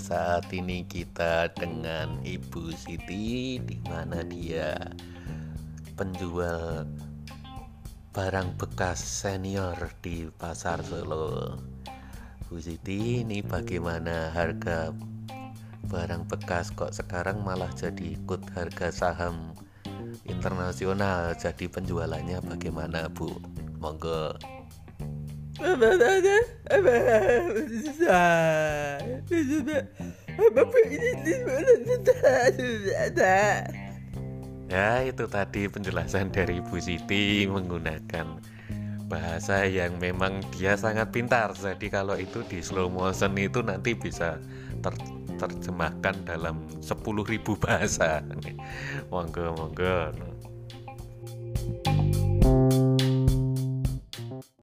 saat ini kita dengan Ibu Siti di mana dia penjual barang bekas senior di Pasar Solo. Bu Siti, ini bagaimana harga barang bekas kok sekarang malah jadi ikut harga saham internasional jadi penjualannya bagaimana Bu? Monggo. Ya itu tadi penjelasan dari Bu Siti menggunakan bahasa yang memang dia sangat pintar. Jadi kalau itu di slow motion itu nanti bisa ter terjemahkan dalam 10.000 bahasa. Monggo monggo